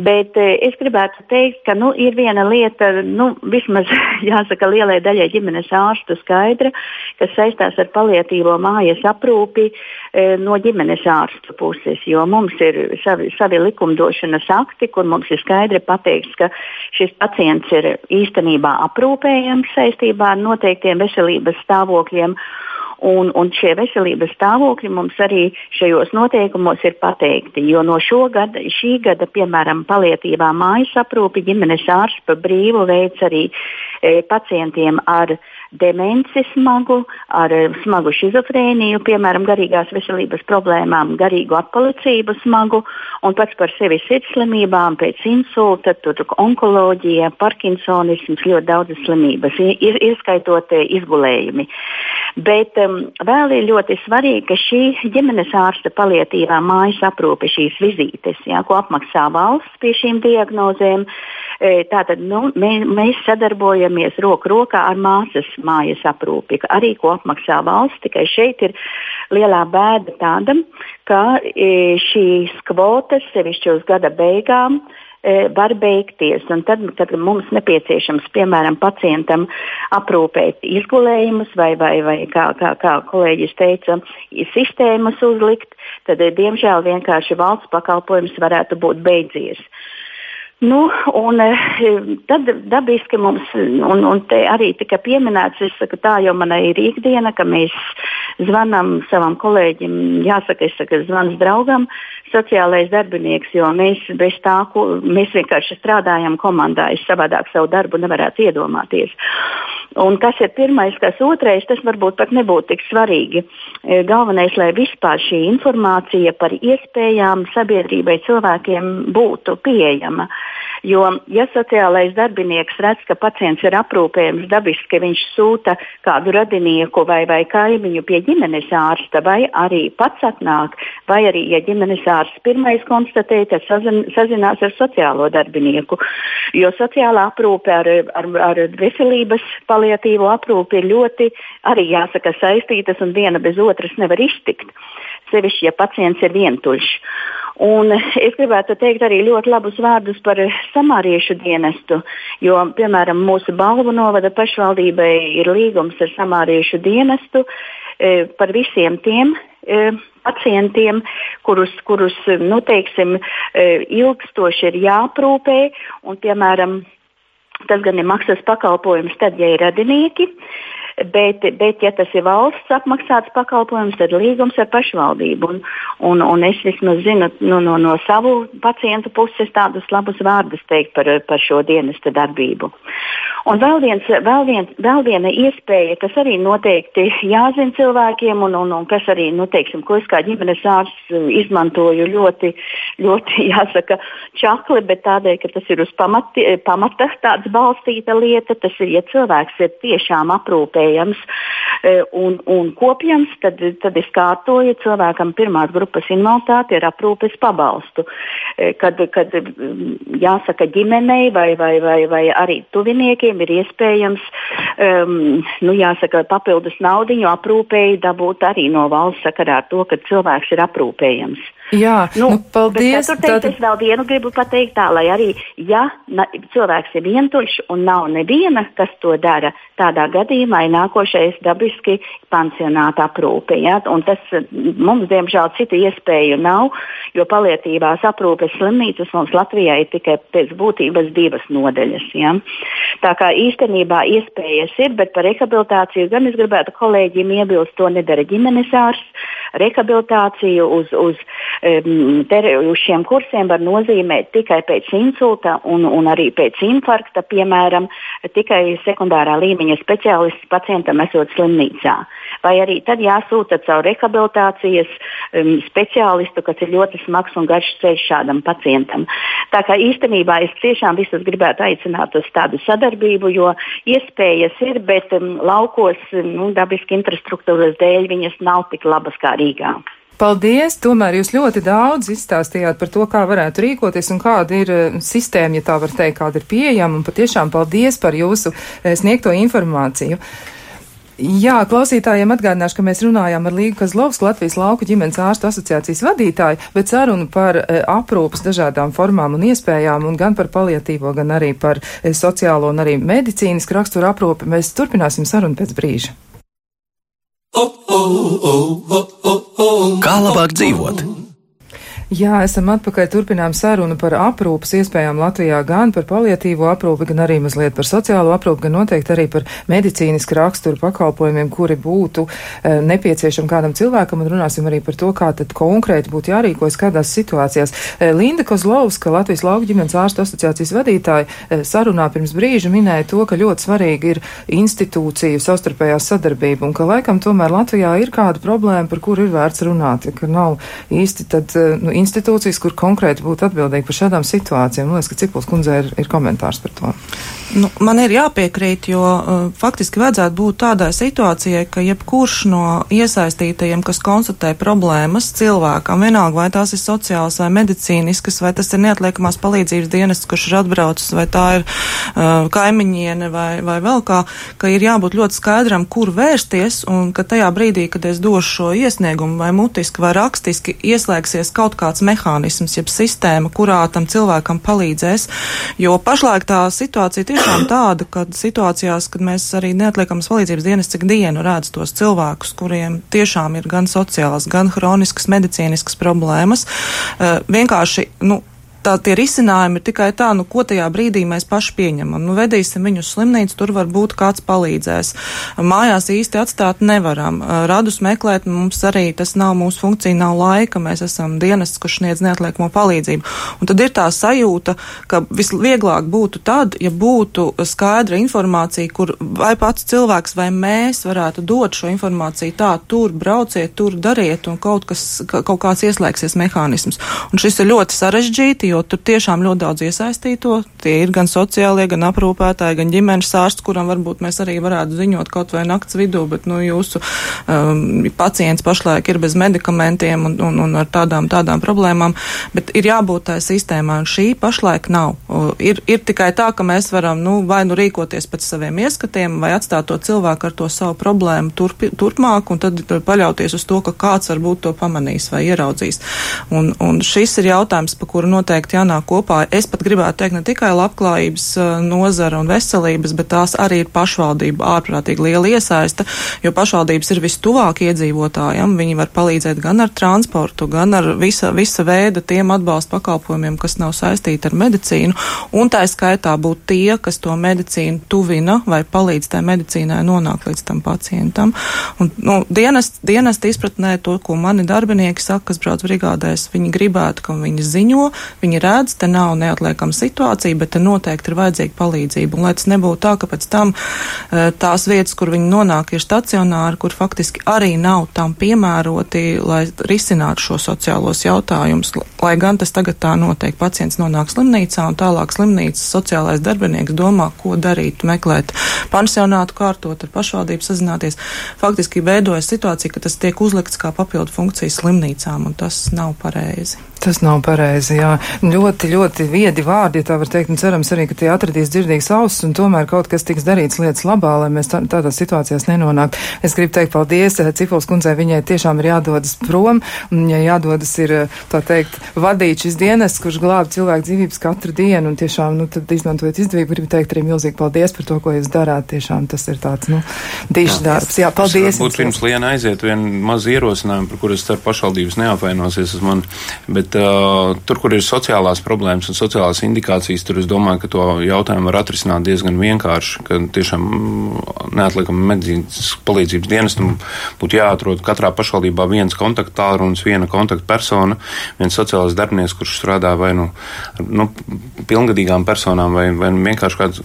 Bet eh, es gribētu teikt, ka nu, ir viena lieta, nu, vismaz jāsaka, lielai daļai ģimenes ārstu skaidra, kas saistās ar paliatīvo mājas aprūpi eh, no ģimenes ārstu puses, jo mums ir savi, savi likumdošanas akti, kur mums ir skaidri pateikts, ka šis pacients ir īstenībā aprūpējams saistībā ar noteiktiem veselības stāvokļiem. Un, un šie veselības stāvokļi mums arī šajos noteikumos ir pateikti. Jo no gada, šī gada, piemēram, palietīvā mājas aprūpi ģimenes ārsts pa brīvu veids arī e, pacientiem ar demenci smagu, ar eh, smagu šizofrēniju, piemēram, garīgās veselības problēmām, garīgu atpalicību smagu un pats par sevi sirdslimībām, pēc insulta, tur onkoloģija, parkinsonisms, ļoti daudzas slimības, ir, ieskaitot eh, izgulējumi. Bet um, vēl ir ļoti svarīgi, ka šī ģimenes ārsta palietīvā mājas aprūpe šīs vizītes, jā, ko apmaksā valsts pie šīm diagnozēm, e, tātad nu, mē, mēs sadarbojamies roku rokā ar māsas mājas aprūpi, arī ko apmaksā valsts. Tikai šeit ir lielā bēda tāda, ka e, šīs kvotas sevišķi uz gada beigām e, var beigties. Un tad, kad mums nepieciešams, piemēram, pacientam aprūpēt izgulējumus vai, vai, vai kā, kā, kā kolēģis teica, sistēmas uzlikt, tad, diemžēl, vienkārši valsts pakalpojums varētu būt beidzies. Nu, un eh, tad dabiski mums, un, un te arī tika pieminēts, saku tā, jo mana ir ikdiena, ka mēs zvanam savam kolēģim, jāsaka, es saku, zvans draugam, sociālais darbinieks, jo mēs bez tā, ko, mēs vienkārši strādājam komandā, es savādāk savu darbu nevarētu iedomāties. Un kas ir pirmais, kas otrais, tas varbūt pat nebūtu tik svarīgi. Eh, galvenais, lai vispār šī informācija par iespējām sabiedrībai cilvēkiem būtu pieejama. Jo, ja sociālais darbinieks redz, ka pacients ir aprūpējams dabiski, ka viņš sūta kādu radinieku vai, vai kaimiņu pie ģimenes ārsta, vai arī pats atnāk, vai arī, ja ģimenes ārsts pirmais konstatē, tad sazin, sazinās ar sociālo darbinieku. Jo sociālā aprūpe ar, ar, ar veselības paliatīvo aprūpi ir ļoti arī jāsaka saistītas un viena bez otras nevar iztikt. Sevišķi, ja pacients ir vientuļš. Un es gribētu teikt arī ļoti labus vārdus par samāriešu dienestu, jo, piemēram, mūsu Balvu novada pašvaldībai ir līgums ar samāriešu dienestu e, par visiem tiem e, pacientiem, kurus, kurus nu, teiksim, e, ilgstoši ir jāprūpē. Un, piemēram, tas gan ir maksas pakalpojums tad, ja ir radinieki. E, bet, bet ja tas ir valsts apmaksāts pakalpojums, tad līgums ar pašvaldību. Un, un, un es vismaz zinu nu, no, no savu pacientu puses tādus labus vārdus teikt par, par šo dienesta darbību. Un vēl, viens, vēl, viens, vēl viena iespēja, kas arī noteikti jāzina cilvēkiem, un, un, un kas arī, nu, teiksim, ko es kā ģimenes ārsts izmantoju ļoti, ļoti, jāsaka, čakli, bet tādēļ, ka tas ir uz pamati, pamata tāds balstīta lieta, tas ir, ja cilvēks ir tiešām aprūpējams e, un, un kopjams, tad, tad es kārtoju cilvēkam pirmās grupas invaliditāti ar aprūpes pabalstu. E, kad, kad jāsaka ģimenei vai, vai, vai, vai arī tuviniekiem, ir iespējams, um, nu, jāsaka, papildus naudu aprūpēji dabūt arī no valsts sakarā ar to, ka cilvēks ir aprūpējams. Jā, nu, nu paldies. Tur teikt, es vēl vienu gribu pateikt tā, lai arī, ja na, cilvēks ir vientuļš un nav neviena, kas to dara, tādā gadījumā ir nākošais dabiski pansionāta aprūpe. Ja? Un tas mums, diemžēl, citu iespēju nav, jo palietīvās aprūpes slimnīcas mums Latvijā ir tikai pēc būtības divas nodeļas. Ja? Tā kā īstenībā iespējas ir, bet par rehabilitāciju gan es gribētu kolēģiem iebilst, to nedara ģimenes ārsts. rehabilitāciju, uz, uz, um, ter, uz šiem kursiem var nozīmēt tikai pēc insulta un, un arī pēc infarkta, piemēram, tikai sekundārā līmeņa speciālists pacientam esot slimnīcā. Vai arī tad jāsūta caur rehabilitācijas um, speciālistu, kas ir ļoti smags un garš ceļš šādam pacientam. Tā kā īstenībā es tiešām visus gribētu aicināt uz tādu sadarbību, jo iespējas ir, bet um, laukos nu, dabiski infrastruktūras dēļ viņas nav tik labas kā Rīgā. Paldies! Tomēr jūs ļoti daudz izstāstījāt par to, kā varētu rīkoties un kāda ir uh, sistēma, ja tā var teikt, kāda ir pieejama. Un patiešām paldies par jūsu uh, sniegto informāciju. Jā, klausītājiem atgādināšu, ka mēs runājām ar Līgu Kazlovsku, Latvijas lauku ģimenes ārstu asociācijas vadītāju, bet sarunu par e, aprūpas dažādām formām un iespējām, un gan par paliatīvo, gan arī par sociālo un arī medicīnisku raksturu aprūpi. Mēs turpināsim sarunu pēc brīža. Kā labāk dzīvot? Jā, esam atpakaļ. Turpinām sarunu par aprūpas iespējām Latvijā, gan par paliatīvo aprūpi, gan arī mazliet par sociālo aprūpi, gan noteikti arī par medicīnisku raksturu pakalpojumiem, kuri būtu e, nepieciešami kādam cilvēkam, un runāsim arī par to, kā tad konkrēti būtu jārīkojas kādās situācijās. E, Linda Kozlovska, Latvijas lauku ģimenes ārstu asociācijas vadītāja, e, sarunā pirms brīža minēja to, ka ļoti svarīgi ir institūciju savstarpējā sadarbība, un ka laikam tomēr Latvijā ir kāda problēma, par kuru ir vērts runāt, ka nav īsti tad, nu, institūcijas, kur konkrēti būtu atbildīgi par šādām situācijām. Man liekas, ka Cipuls kundzei ir, ir komentārs par to. Nu, man ir jāpiekrīt, jo uh, faktiski vajadzētu būt tādai situācijai, ka jebkurš no iesaistītajiem, kas konstatē problēmas cilvēkam, vienalga vai tās ir sociālas vai medicīniskas, vai tas ir neatliekamās palīdzības dienests, kurš ir atbraucis, vai tā ir kaimiņiene vai, vai vēl kā, ka ir jābūt ļoti skaidram, kur vērsties, un ka tajā brīdī, kad es došu šo iesniegumu vai mutiski vai rakstiski, ieslēgsies kaut kāds mehānisms, jeb sistēma, kurā tam cilvēkam palīdzēs, jo pašlaik tā situācija tiešām tāda, ka situācijās, kad mēs arī neatliekamas palīdzības dienas cik dienu redz tos cilvēkus, kuriem tiešām ir gan sociālas, gan hroniskas medicīniskas problēmas, vienkārši, nu, tā tie risinājumi ir tikai tā, nu, ko tajā brīdī mēs paši pieņemam. Nu, vedīsim viņu uz slimnīcu, tur varbūt kāds palīdzēs. Mājās īsti atstāt nevaram. Radus meklēt mums arī tas nav mūsu funkcija, nav laika. Mēs esam dienests, kurš sniedz neatliekamo palīdzību. Un tad ir tā sajūta, ka visvieglāk būtu tad, ja būtu skaidra informācija, kur vai pats cilvēks vai mēs varētu dot šo informāciju tā, tur brauciet, tur dariet un kaut kas, kaut kāds ieslēgsies mehānisms. Un šis ir ļoti sarežģīti, jo tur tiešām ļoti daudz iesaistīto. Tie ir gan sociālie, gan aprūpētāji, gan ģimenes ārsts, kuram varbūt mēs arī varētu ziņot kaut vai nakts vidū, bet nu, jūsu um, pacients pašlaik ir bez medikamentiem un, un, un ar tādām, tādām problēmām. Bet ir jābūt tai sistēmā, un šī pašlaik nav. Ir, ir tikai tā, ka mēs varam nu, vai nu rīkoties pēc saviem ieskatiem, vai atstāt to cilvēku ar to savu problēmu turp, turpmāk, un tad paļauties uz to, ka kāds varbūt to pamanīs vai ieraudzīs. Un, un šis ir jautājums, pa kuru noteikti noteikti jānāk kopā. Es pat gribētu teikt ne tikai labklājības nozara un veselības, bet tās arī ir pašvaldība ārprātīgi liela iesaista, jo pašvaldības ir vistuvāk iedzīvotājiem. Viņi var palīdzēt gan ar transportu, gan ar visa, visa veida tiem atbalsta pakalpojumiem, kas nav saistīti ar medicīnu, un tā skaitā būt tie, kas to medicīnu tuvina vai palīdz tai medicīnai nonākt līdz tam pacientam. Un, nu, dienest, dienest izpratnē to, ko mani darbinieki saka, kas brauc brigādēs, viņi gribētu, ka viņi ziņo, viņi viņi redz, te nav neatliekama situācija, bet te noteikti ir vajadzīga palīdzība. Un lai tas nebūtu tā, ka pēc tam eh, tās vietas, kur viņi nonāk, ir stacionāri, kur faktiski arī nav tam piemēroti, lai risinātu šo sociālos jautājumus. Lai gan tas tagad tā notiek, pacients nonāk slimnīcā un tālāk slimnīcas sociālais darbinieks domā, ko darīt, meklēt pansionātu, kārtot ar pašvaldību sazināties. Faktiski veidojas situācija, ka tas tiek uzlikts kā papildu funkcijas slimnīcām, un tas nav pareizi. Tas nav pareizi, jā. Ļoti, ļoti viedi vārdi, ja tā var teikt, un cerams arī, ka tie atradīs dzirdīgas ausis, un tomēr kaut kas tiks darīts lietas labā, lai mēs tā, tādās situācijās nenonāktu. Es gribu teikt paldies eh, Cipols kundzei, viņai tiešām ir jādodas prom, un viņai jādodas ir, eh, tā teikt, vadīt šis dienas, kurš glāb cilvēku dzīvības katru dienu, un tiešām, nu, tad izmantojot izdevību, gribu teikt arī milzīgi paldies par to, ko jūs darāt. Tiešām tas ir tāds, nu, dišs darbs. Jā, paldies. Būtu pirms liena aiziet vien maz ierosinājumu, par kur es ceru pašvaldības neapvainosies uz mani, bet uh, tur, kur ir sociālās problēmas un sociālās indikācijas, tur es domāju, ka to jautājumu var atrisināt diezgan vienkārši. Ka tiešām neatliekami medicīnas palīdzības dienestam būtu jāatrod katrā pašvaldībā viens kontaktālrunis, viena kontaktpersona, viens sociālais darbinieks, kurš strādā vai nu, nu pilngadīgām personām vai, vai vienkārši kāds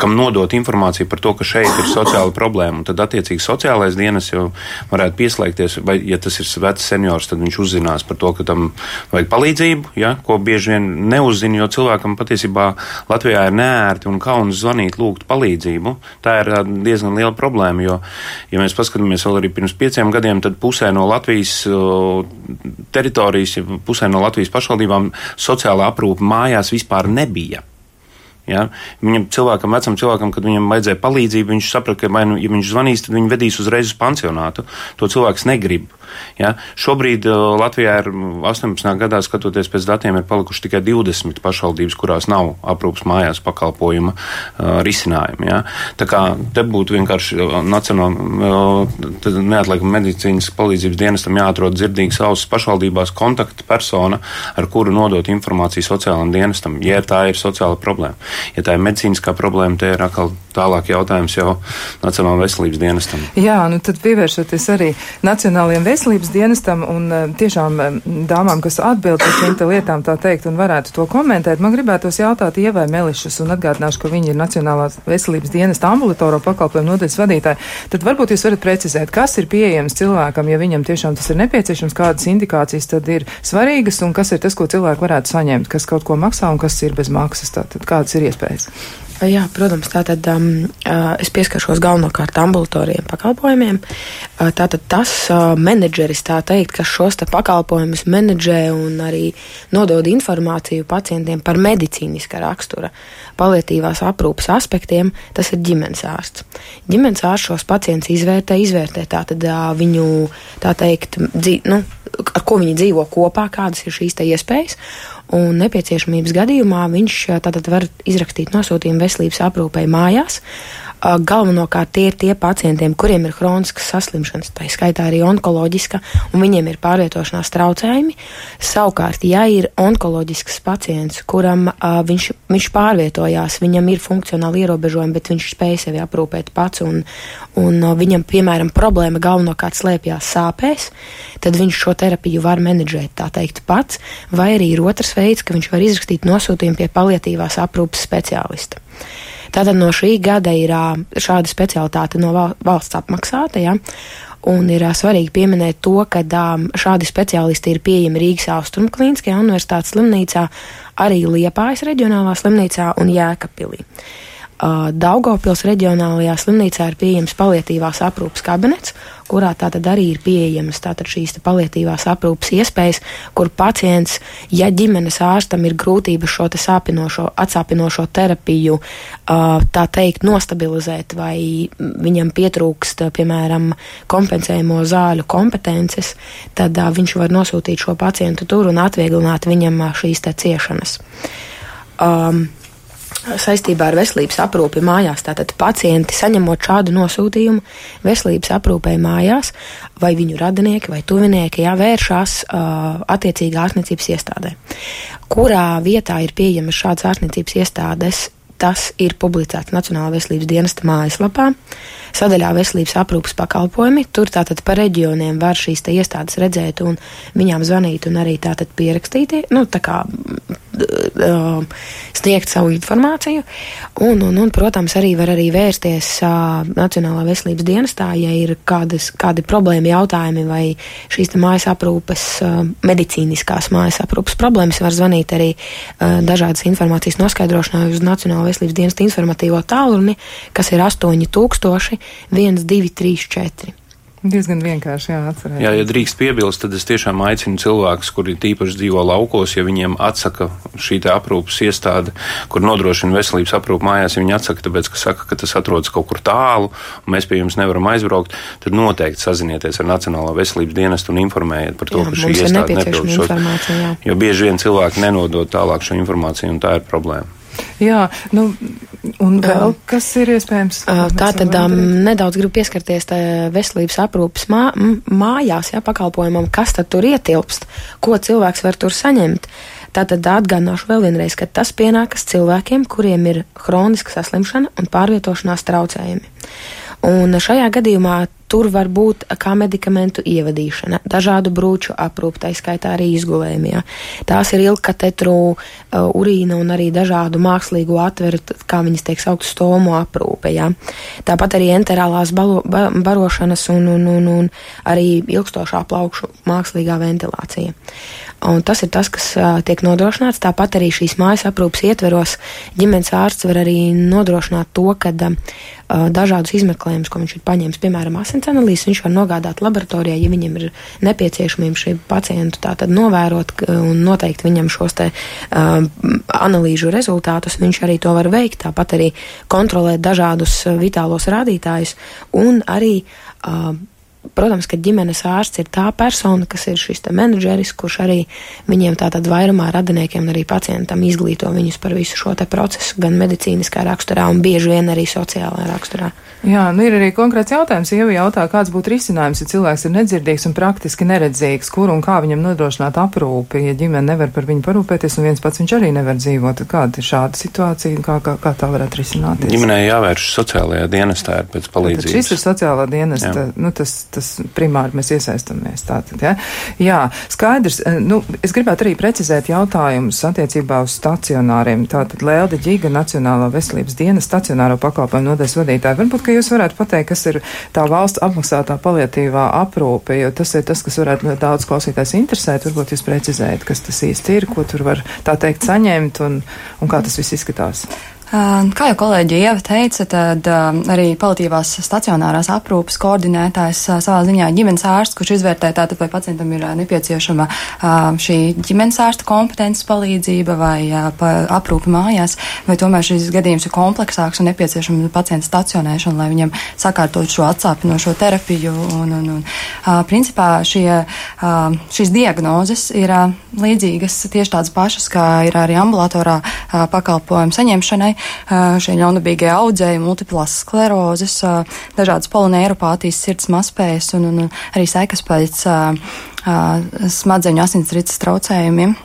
kam nodot informāciju par to, ka šeit ir sociāla problēma. Tad, attiecīgi, sociālais dienas jau varētu pieslēgties, vai, ja tas ir vecs seniors, tad viņš uzzinās par to, ka tam vajag palīdzību, ja, ko bieži vien neuzzina, jo cilvēkam patiesībā Latvijā ir neērti un kauns zvanīt, lūgt palīdzību. Tā ir diezgan liela problēma, jo, ja mēs paskatāmies vēl arī pirms pieciem gadiem, tad pusē no Latvijas teritorijas, pusē no Latvijas pašvaldībām sociālā aprūpa mājās vispār nebija. Ja? Viņam, cilvēkam, vecam cilvēkam, kad viņam vajadzēja palīdzību, viņš saprata, ka, vai nu, ja viņš zvanīs, tad viņu vedīs uzreiz uz pansionātu. To cilvēks negrib. Ja? Šobrīd uh, Latvijā ir 18. gadā, skatoties pēc datiem, ir palikuši tikai 20 pašvaldības, kurās nav aprūpas mājās pakalpojuma uh, risinājumi. Ja? Tā kā te būtu vienkārši uh, nacionāla uh, neatliekama medicīnas palīdzības dienestam jāatrod dzirdīgas ausis pašvaldībās kontaktpersona, ar kuru nodot informāciju sociālajam dienestam, ja tā ir sociāla problēma. Ja tā ir medicīniskā problēma, te ir atkal tālāk jautājums jau Nacionālajam veselības dienestam. Jā, nu tad pievēršoties arī Nacionālajiem veselības dienestam un eh, tiešām eh, dāmām, kas atbild par šīm lietām, tā teikt, un varētu to komentēt, man gribētos jautāt Ievai Melišas un atgādināšu, ka viņa ir Nacionālās veselības dienesta ambulatoro pakalpojumu nodaļas vadītāja. Tad varbūt jūs varat precizēt, kas ir pieejams cilvēkam, ja viņam tiešām tas ir nepieciešams, kādas indikācijas tad ir svarīgas un kas ir tas, ko cilvēki varētu saņemt, kas kaut ko maksā un kas ir bez maksas. Tātad kādas ir iespējas? Jā, protams, tātad um, es pieskaršos galvenokārt ambulatoriem pakalpojumiem. Tātad tas uh, menedžeris, tā teikt, kas šos te pakalpojumus menedžē un arī nodod informāciju pacientiem par medicīniska rakstura palietīvās aprūpas aspektiem, tas ir ģimenes ārsts. Ģimenes ārsts šos pacientus izvērtē, izvērtē tātad uh, viņu, tā teikt, dzī, nu, ar ko viņi dzīvo kopā, kādas ir šīs iespējas un nepieciešamības gadījumā viņš tātad var izrakstīt nosūtījumu veselības aprūpei mājās. Galvenokārt tie ir tie pacientiem, kuriem ir hroniskas saslimšanas, tā skaitā arī onkoloģiska, un viņiem ir pārvietošanās traucējumi. Savukārt, ja ir onkoloģisks pacients, kuram uh, viņš, viņš pārvietojās, viņam ir funkcionāli ierobežojumi, bet viņš spēj sevi aprūpēt pats, un, un uh, viņam, piemēram, problēma galvenokārt slēpjas sāpēs, tad viņš šo terapiju var menedžēt, tā teikt, pats, vai arī ir otrs veids, ka viņš var izrakstīt nosūtījumu pie palietīvās aprūpas speciālista. Tātad no šī gada ir šāda specialitāte no valsts apmaksāta. Ja? Un ir svarīgi pieminēt to, ka šādi speciālisti ir pieejami Rīgas Austrum Kliniskajā universitātes slimnīcā, arī Liepājas reģionālā slimnīcā un Jēkapilī. Daugopils reģionālajā slimnīcā ir pieejams palietīvās aprūpas kabinets, kurā tātad arī ir pieejamas tātad šīs palietīvās aprūpas iespējas, kur pacients, ja ģimenes ārstam ir grūtības šo sāpinošo, atsāpinošo terapiju, tā teikt, nostabilizēt, vai viņam pietrūkst, piemēram, kompensējumu zāļu kompetences, tad viņš var nosūtīt šo pacientu tur un atvieglināt viņam šīs ciešanas. Um, saistībā ar veselības aprūpi mājās. Tātad pacienti saņemot šādu nosūtījumu veselības aprūpē mājās, vai viņu radinieki vai tuvinieki jāvēršās uh, attiecīgā ārstniecības iestādē. Kurā vietā ir pieejamas šādas ārstniecības iestādes, tas ir publicēts Nacionālā veselības dienesta mājaslapā. Sadaļā veselības aprūpas pakalpojumi. Tur tātad pa reģioniem var šīs iestādes redzēt un viņām zvanīt un arī tātad pierakstīt, nu, tā kā uh, sniegt savu informāciju. Un, un, un, protams, arī var arī vērsties uh, Nacionālā veselības dienestā, ja ir kādas, kādi problēma jautājumi vai šīs mājas aprūpes, uh, medicīniskās mājas aprūpes problēmas, var zvanīt arī dažādas informācijas noskaidrošanai uz Nacionālā veselības dienesta informatīvo tālruni, kas ir 8000 1234. Diezgan vienkārši jāatcerās. Jā, ja drīkst piebilst, tad es tiešām aicinu cilvēkus, kuri tīpaši dzīvo laukos, ja viņiem atsaka šī aprūpas iestāde, kur nodrošina veselības aprūpu mājās, ja viņi atsaka, tāpēc, ka saka, ka tas atrodas kaut kur tālu, un mēs pie jums nevaram aizbraukt, tad noteikti sazinieties ar Nacionālo veselības dienestu un informējiet par to, jā, ka šī iestāde nepild šo. Jo bieži vien cilvēki nenodod tālāk šo informāciju, un tā ir problēma. Jā, nu, un vēl kas ir iespējams? Tā tad um, nedaudz gribu pieskarties veselības aprūpas mā, mājās, jā, pakalpojumam, kas tad tur ietilpst, ko cilvēks var tur saņemt. Tātad atgādināšu vēl vienreiz, ka tas pienākas cilvēkiem, kuriem ir hroniska saslimšana un pārvietošanās traucējumi. Un šajā gadījumā tur var būt kā medikamentu ievadīšana, dažādu brūču aprūpe, tā skaitā arī izgulējumā. Tās ir ilgkatetru, uh, urīna un arī dažādu mākslīgo atveru, kā viņas tiek saukt, stomu aprūpe. Jā. Tāpat arī enterālās balo, ba, barošanas un, un, un, un arī ilgstošā plaukšu mākslīgā ventilācija. Un tas ir tas, kas uh, tiek nodrošināts. Tāpat arī šīs mājas aprūpas ietveros ģimenes ārsts var arī nodrošināt to, ka uh, dažādus izmeklējumus, ko viņš ir paņēmis, piemēram, asins analīzes, viņš var nogādāt laboratorijā, ja viņam ir nepieciešamība šī pacientu tātad novērot un noteikt viņam šos te uh, analīžu rezultātus, viņš arī to var veikt, tāpat arī kontrolēt dažādus vitālos rādītājus un arī uh, Protams, ka ģimenes ārsts ir tā persona, kas ir šis menedžeris, kurš arī viņiem tātad vairumā radiniekiem un arī pacientam izglīto viņus par visu šo te procesu, gan medicīniskā raksturā un bieži vien arī sociālā raksturā. Jā, nu ir arī konkrēts jautājums. Jau jautā, kāds būtu risinājums, ja cilvēks ir nedzirdīgs un praktiski neredzīgs, kur un kā viņam nodrošināt aprūpi, ja ģimene nevar par viņu parūpēties un viens pats viņš arī nevar dzīvot. Kāda ir šāda situācija un kā, kā, kā tā varētu risināties? Ģimenei jāvērš sociālajā dienestā pēc palīdzības. Tad šis ir sociālā dienesta, Jā. nu tas tas primāri mēs iesaistamies. Tātad, ja? Jā, skaidrs. Eh, nu, es gribētu arī precizēt jautājumus attiecībā uz stacionāriem. Tātad Lēlde Ģiga, Nacionālā veselības dienas stacionāro pakalpojumu nodaļas vadītāja. Varbūt, ka jūs varētu pateikt, kas ir tā valsts apmaksātā paliatīvā aprūpe, jo tas ir tas, kas varētu daudz klausītājs interesēt. Varbūt jūs precizējat, kas tas īsti ir, ko tur var tā teikt saņemt un, un kā tas viss izskatās. Kā jau kolēģi Ieva teica, tad arī palitīvās stacionārās aprūpas koordinētājs savā ziņā ģimenes ārsts, kurš izvērtē tātad, vai pacientam ir nepieciešama šī ģimenes ārsta kompetences palīdzība vai aprūpe mājās, vai tomēr šis gadījums ir kompleksāks un nepieciešama pacienta stacionēšana, lai viņam sakārtot šo atsāpinošo terapiju. Un, un, un, principā šie, šīs diagnozes ir līdzīgas tieši tādas pašas, kā ir arī ambulatorā pakalpojumu saņemšanai šie ļaunprātīgie audzēji, multiplās sklerozes, dažādas polineiropātijas, sirds mazspējas un, un, un arī sekas pēc smadzeņu asinsrites traucējumiem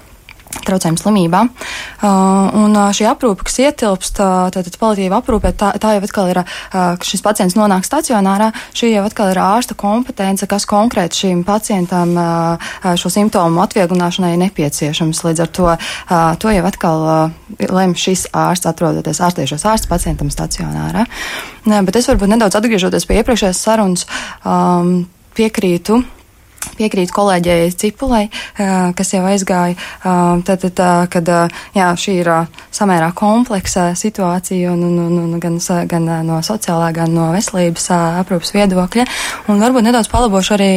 traucējumu slimībām. Uh, un uh, šī aprūpe, kas ietilpst, uh, tātad paliatīva aprūpē, tā, tā jau atkal ir, ka šis pacients nonāk stacionārā, šī jau atkal ir ārsta kompetence, kas konkrēti šīm pacientam šo simptomu atvieglināšanai nepieciešams. Līdz ar to, to jau atkal lem šis ārsts atrodoties ārstiešos ārsts pacientam stacionārā. Bet es varbūt nedaudz atgriežoties pie iepriekšējās sarunas, um, piekrītu Piekrīt kolēģei Cipulai, kas jau aizgāja, tad, tad, kad jā, šī ir samērā kompleksa situācija un, un, un, un gan, gan no sociālā, gan no veselības aprūpas viedokļa. Un varbūt nedaudz palabošu arī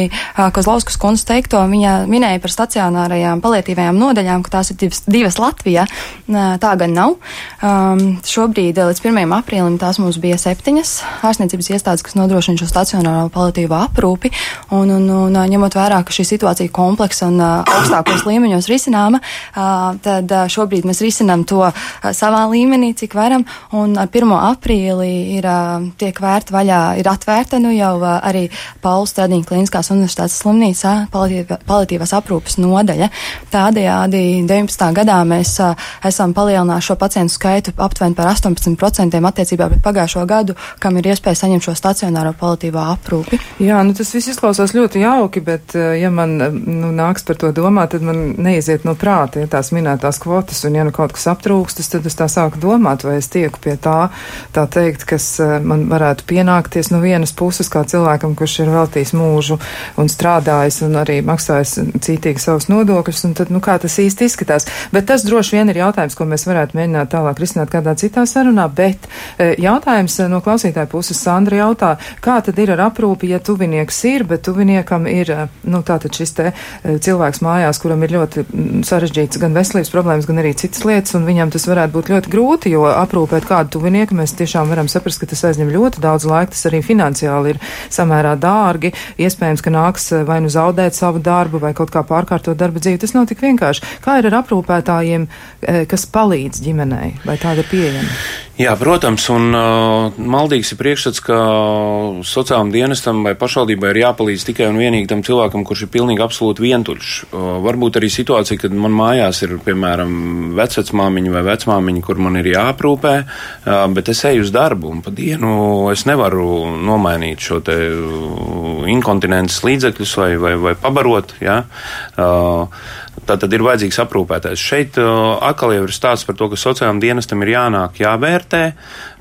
Kozlauskas kundzes teikto. Viņa minēja par stacionārajām palietīvajām nodaļām, ka tās ir divas, divas Latvijā. Tā gan nav. Um, šobrīd līdz 1. aprīlim tās mums bija septiņas ārstniecības iestādes, kas nodrošina šo stacionāro palietīvo aprūpi. Un, un, un, ņemot vērā, ka šī situācija ir kompleksa un uh, augstākos līmeņos risināma, uh, tad uh, šobrīd mēs risinām to uh, savā līmenī, cik varam. Un ar 1. aprīlī ir uh, tiek vērta vaļā, ir atvērta nu jau uh, arī Pauli Stradīņa Kliniskās universitātes slimnīcā paliatīvās aprūpas nodaļa. Tādējādi 19. gadā mēs uh, esam palielinājuši šo pacientu skaitu aptuveni par 18% attiecībā pret pagājušo gadu, kam ir iespēja saņemt šo stacionāro paliatīvā aprūpi. Jā, nu tas viss izklausās ļoti jauki, bet bet eh, ja man eh, nu, nāks par to domāt, tad man neiziet no prāta ja tās minētās kvotas, un ja nu kaut kas aptrūkstas, tad es tā sāku domāt, vai es tieku pie tā, tā teikt, kas eh, man varētu pienākties no vienas puses kā cilvēkam, kurš ir veltījis mūžu un strādājis un arī maksājis cītīgi savus nodokļus, un tad, nu, kā tas īsti izskatās. Bet tas droši vien ir jautājums, ko mēs varētu mēģināt tālāk risināt kādā citā sarunā, bet jautājums no klausītāja puses Sandra jautā, kā tad ir ar aprūpi, ja tuvinieks ir, bet tuviniekam ir nu, tātad šis te cilvēks mājās, kuram ir ļoti sarežģīts gan veselības problēmas, gan arī citas lietas, un viņam tas varētu būt ļoti grūti, jo aprūpēt kādu tuvinieku mēs tiešām varam saprast, ka tas aizņem ļoti daudz laika, tas arī finansiāli ir samērā dārgi, iespējams, ka nāks vai nu zaudēt savu darbu vai kaut kā pārkārtot darba dzīvi. Tas nav tik vienkārši. Kā ir ar aprūpētājiem, kas palīdz ģimenei, vai tāda ir pieejama? Jā, protams, un uh, maldīgs ir priekšstats, ka sociālajam dienestam vai pašvaldībai ir jāpalīdz tikai un vienīgi tam cilvēkam, kurš ir pilnīgi absolūti vientuļš. Uh, varbūt arī situācija, kad man mājās ir, piemēram, vecvecmāmiņa vai vecmāmiņa, kur man ir jāaprūpē, uh, bet es eju uz darbu un pa dienu es nevaru nomainīt šo te uh, inkontinences līdzekļus vai, vai, vai pabarot. Ja? Uh, Tā tad ir vajadzīgs aprūpētājs. Šeit uh, atkal ir stāsts par to, ka sociālajiem dienestam ir jānāk, jāvērtē. Uh,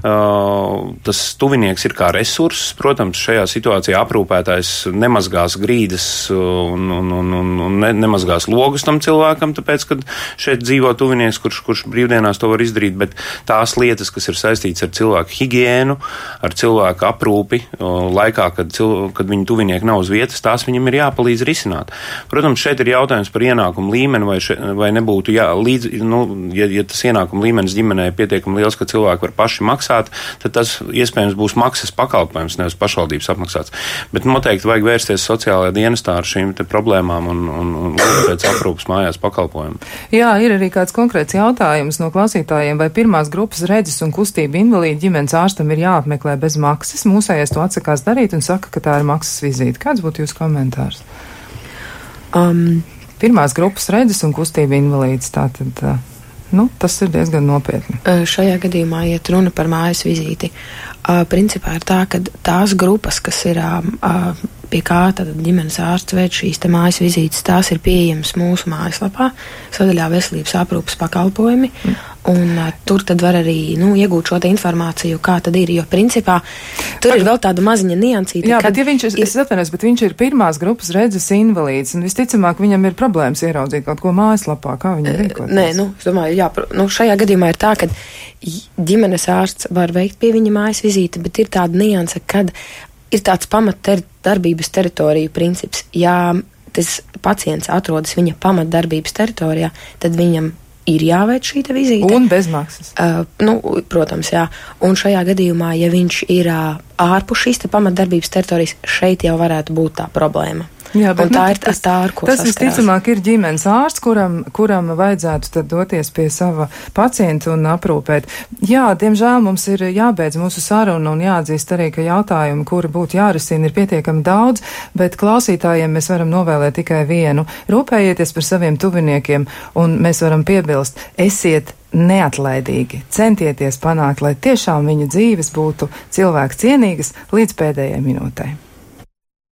tas tuvinieks ir kā resurss. Protams, šajā situācijā aprūpētājs nemazgās grīdas un, un, un, un, un ne, nemazgās logus tam cilvēkam, tāpēc, ka šeit dzīvo tuvinieks, kurš, kurš brīvdienās to var izdarīt, bet tās lietas, kas ir saistītas ar cilvēku higiēnu, ar cilvēku aprūpi uh, laikā, kad, cil, kad viņa tuvinieki nav uz vietas, tās viņam ir jāpalīdz risināt. Protams, šeit ir jautājums par ienākumu līmeni, vai, še, vai nebūtu, jā, līdz, nu, ja, ja tas ienākumu līmenis ģimenē ir pietiekami liels, ka cilvēki var paši maksāt, tad tas iespējams būs maksas pakalpojums, nevis pašvaldības apmaksāts. Bet noteikti vajag vērsties sociālajā dienestā ar šīm problēmām un, un, un pēc aprūpas mājās pakalpojumu. Jā, ir arī kāds konkrēts jautājums no klausītājiem, vai pirmās grupas redzes un kustība invalīdi ģimenes ārstam ir jāapmeklē bez maksas. Mūsējais to atsakās darīt un saka, ka tā ir maksas vizīte. Kāds būtu jūsu komentārs? Um, pirmās grupas redzes un kustība invalīds. Tātad, nu, tas ir diezgan nopietni. Šajā gadījumā iet runa par mājas vizīti. Principā ir tā, ka tās grupas, kas ir pie kā tad ģimenes ārsts veids šīs mājas vizītes, tās ir pieejamas mūsu mājaslapā, sadaļā veselības aprūpas pakalpojumi. Mm. Un uh, tur tad var arī nu, iegūt šo informāciju, kā tad ir. Jo, principā, tur ir vēl tāda maziņa niansīta. Jā, bet ja viņš ir, es atvainojos, bet viņš ir pirmās grupas redzes invalīds, un visticamāk viņam ir problēmas ieraudzīt kaut ko mājaslapā, kā viņam rīkoties. Nē, nu, es domāju, jā, nu, šajā gadījumā ir tā, ka ģimenes ārsts var veikt pie viņa mājas vizīti, bet ir tāda nianse, kad ir tāds pamat ter darbības teritoriju princips. Ja tas pacients atrodas viņa pamatdarbības teritorijā, tad viņam ir jāveic šī vizīte. Un bezmaksas. Uh, nu, protams, jā. Un šajā gadījumā, ja viņš ir uh, ārpus šīs pamatdarbības teritorijas, šeit jau varētu būt tā problēma. Jā, bet, un tā nu, ir tas, tā, ar ko tas visticamāk ir ģimenes ārsts, kuram, kuram vajadzētu tad doties pie sava pacienta un aprūpēt. Jā, diemžēl mums ir jābeidz mūsu saruna un jāatzīst arī, ka jautājumi, kuri būtu jārisina, ir pietiekami daudz, bet klausītājiem mēs varam novēlēt tikai vienu. Rūpējieties par saviem tuviniekiem un mēs varam piebilst, esiet neatlaidīgi centieties panākt, lai tiešām viņu dzīves būtu cilvēku cienīgas līdz pēdējai minūtei.